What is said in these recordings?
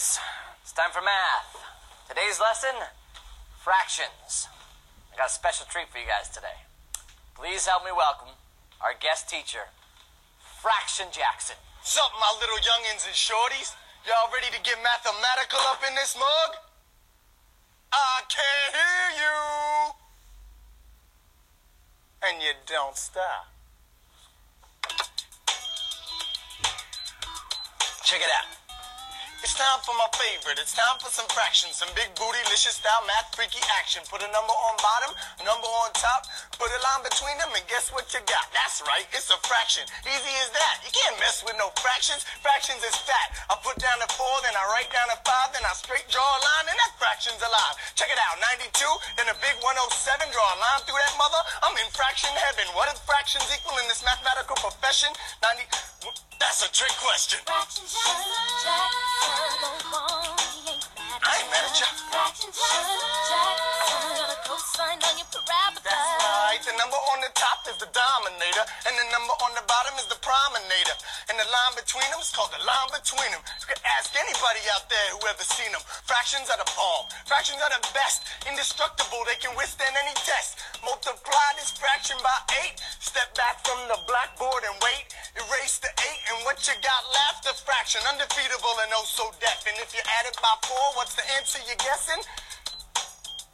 kids, it's time for math. Today's lesson fractions. I got a special treat for you guys today. Please help me welcome our guest teacher, Fraction Jackson. Sup, my little youngins and shorties? Y'all ready to get mathematical up in this mug? I can't hear you. And you don't stop. Check it out. It's time for my favorite. It's time for some fractions, some big booty, licious style, math freaky action. Put a number on bottom, number on top, put a line between them, and guess what you got? That's right, it's a fraction. Easy as that. You can't mess with no fractions. Fractions is fat. I put down a four, then I write down a five, then I straight draw a line, and that fraction's alive. Check it out, 92, then a big 107, draw a line through that mother. I'm in fraction heaven. What is fractions equal in this mathematical profession? 90. That's a trick question. Fraction Jackson, Jackson, The number on the top is the dominator, and the number on the bottom is the prominator. And the line between them is called the line between them. You can ask anybody out there who ever seen them. Fractions are the bomb. Fractions are the best. Indestructible. They can withstand any test. Multiply this fraction by eight. Step back from the blackboard and wait. Erase the eight, and what you got left? A fraction. Undefeatable and oh so def. And if you add it by four, what's the answer you're guessing?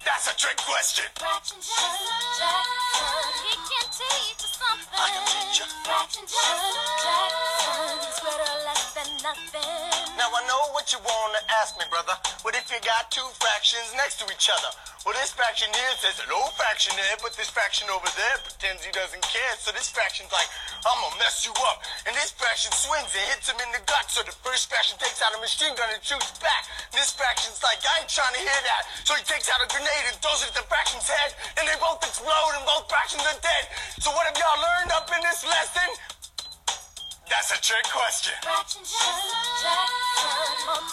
That's a trick question. Fraction Jackson, he can teach you something. I can teach ya. Fraction Jackson, Jackson, he's better less than nothing. Now I know what you wanna ask me, brother. What you got two fractions next to each other? Well, this fraction here says an old fraction there, but this fraction over there pretends he doesn't care. So this fraction's like, I'm gonna mess you up. And this fraction swings and hits him in the gut. So the first fraction takes out a machine gun and shoots back. This fraction's like, I ain't trying to hear that. So he takes out a grenade and throws it at the fraction's head, and they both explode and both fractions are dead. So what have y'all learned up in this lesson? That's a trick question.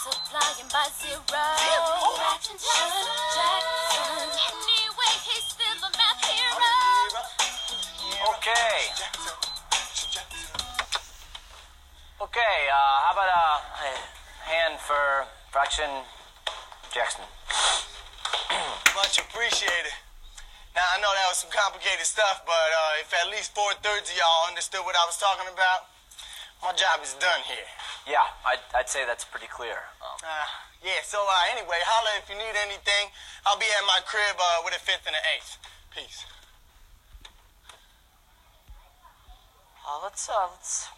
Fraction Jackson, Jackson, multiplying by zero. Zero? Jackson, Jackson, anyway, he's still a math hero. Okay. Okay, uh, how about a, a hand for Fraction Jackson? Much appreciated. Now I know that was some complicated stuff, but uh, if at least four thirds of y'all understood what I was talking about, my job is done here. Yeah, I'd, I'd say that's pretty clear. Um, Uh, yeah. So uh, anyway, holla if you need anything. I'll be at my crib uh, with a fifth and an eighth. Peace. uh, let's uh, let's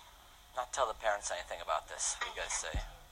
not tell the parents anything about this. What do you guys say?